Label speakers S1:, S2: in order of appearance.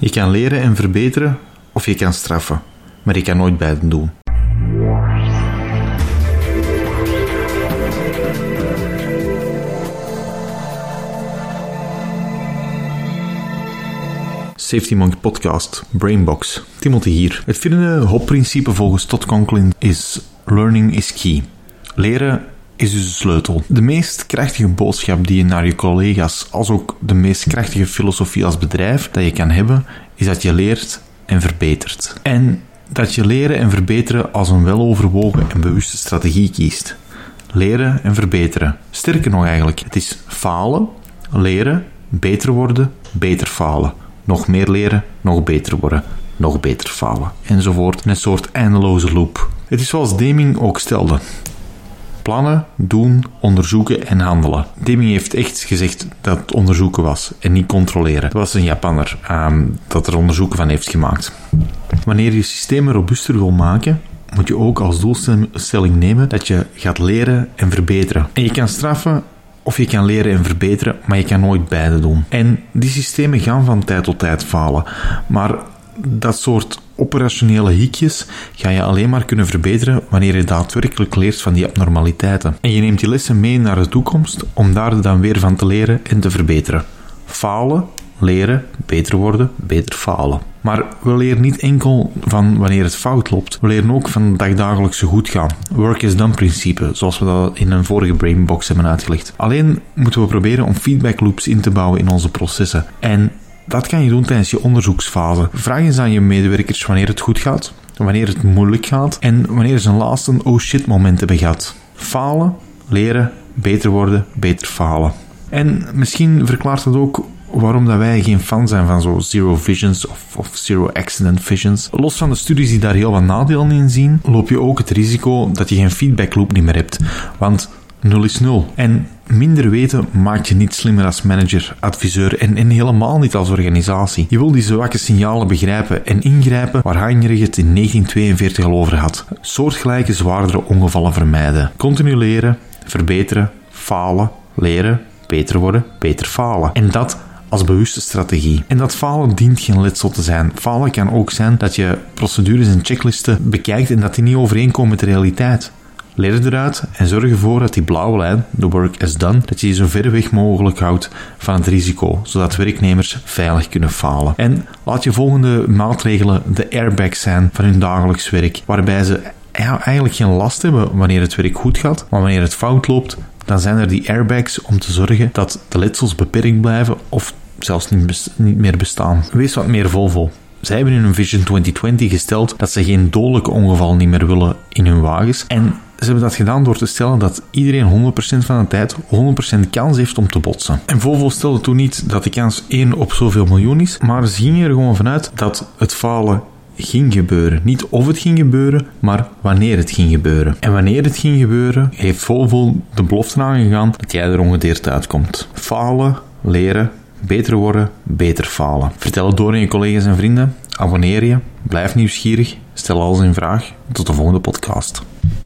S1: Je kan leren en verbeteren of je kan straffen, maar je kan nooit beide doen. Safety Monk Podcast, Brainbox. Timothy hier. Het vierde hopprincipe volgens Todd Conklin is learning is key. Leren is dus de sleutel. De meest krachtige boodschap die je naar je collega's, als ook de meest krachtige filosofie als bedrijf dat je kan hebben, is dat je leert en verbetert. En dat je leren en verbeteren als een weloverwogen en bewuste strategie kiest. Leren en verbeteren. Sterker nog eigenlijk, het is falen, leren, beter worden, beter falen. Nog meer leren, nog beter worden, nog beter falen. Enzovoort. Een soort eindeloze loop. Het is zoals Deming ook stelde. Plannen, doen, onderzoeken en handelen. Deming heeft echt gezegd dat het onderzoeken was en niet controleren. Dat was een Japanner um, dat er onderzoeken van heeft gemaakt. Wanneer je systemen robuuster wil maken, moet je ook als doelstelling nemen dat je gaat leren en verbeteren. En je kan straffen of je kan leren en verbeteren, maar je kan nooit beide doen. En die systemen gaan van tijd tot tijd falen. Maar dat soort operationele hikjes ga je alleen maar kunnen verbeteren wanneer je daadwerkelijk leert van die abnormaliteiten. En je neemt die lessen mee naar de toekomst om daar dan weer van te leren en te verbeteren. Falen, leren, beter worden, beter falen. Maar we leren niet enkel van wanneer het fout loopt. We leren ook van dagdagelijkse goed gaan. Work is done principe, zoals we dat in een vorige Brainbox hebben uitgelegd. Alleen moeten we proberen om feedback loops in te bouwen in onze processen. En dat kan je doen tijdens je onderzoeksfase. Vraag eens aan je medewerkers wanneer het goed gaat, wanneer het moeilijk gaat en wanneer ze een laatste oh shit moment hebben gehad. Falen, leren, beter worden, beter falen. En misschien verklaart dat ook waarom dat wij geen fan zijn van zo zero visions of, of, zero accident visions. Los van de studies die daar heel wat nadelen in zien, loop je ook het risico dat je geen feedback loop niet meer hebt. Want nul is nul. En minder weten maakt je niet slimmer als manager, adviseur en, en helemaal niet als organisatie. Je wil die zwakke signalen begrijpen en ingrijpen waar Heinrich het in 1942 al over had. Soortgelijke zwaardere ongevallen vermijden. Continu leren, verbeteren, falen, leren, beter worden, beter falen. En dat als bewuste strategie. En dat falen dient geen letsel te zijn. Falen kan ook zijn dat je procedures en checklisten bekijkt en dat die niet overeenkomen met de realiteit. Leer eruit en zorg ervoor dat die blauwe lijn, the work is done, dat je je zo ver weg mogelijk houdt van het risico, zodat werknemers veilig kunnen falen. En laat je volgende maatregelen de airbags zijn van hun dagelijks werk, waarbij ze eigenlijk geen last hebben wanneer het werk goed gaat, maar wanneer het fout loopt, dan zijn er die airbags om te zorgen dat de letsels beperkt blijven of zelfs niet, niet meer bestaan. Wees wat meer Volvo. Zij hebben in hun Vision 2020 gesteld dat ze geen dodelijke ongeval niet meer willen in hun wagens. En ze hebben dat gedaan door te stellen dat iedereen 100% van de tijd 100% kans heeft om te botsen. En Volvo stelde toen niet dat de kans 1 op zoveel miljoen is, maar ze gingen er gewoon vanuit dat het falen ging gebeuren. Niet of het ging gebeuren, maar wanneer het ging gebeuren. En wanneer het ging gebeuren, heeft Volvo de belofte aangegaan dat jij er ongedeerd uitkomt. Falen, leren, beter worden, beter falen. Vertel het door aan je collega's en vrienden. Abonneer je, blijf nieuwsgierig, stel alles in vraag. Tot de volgende podcast.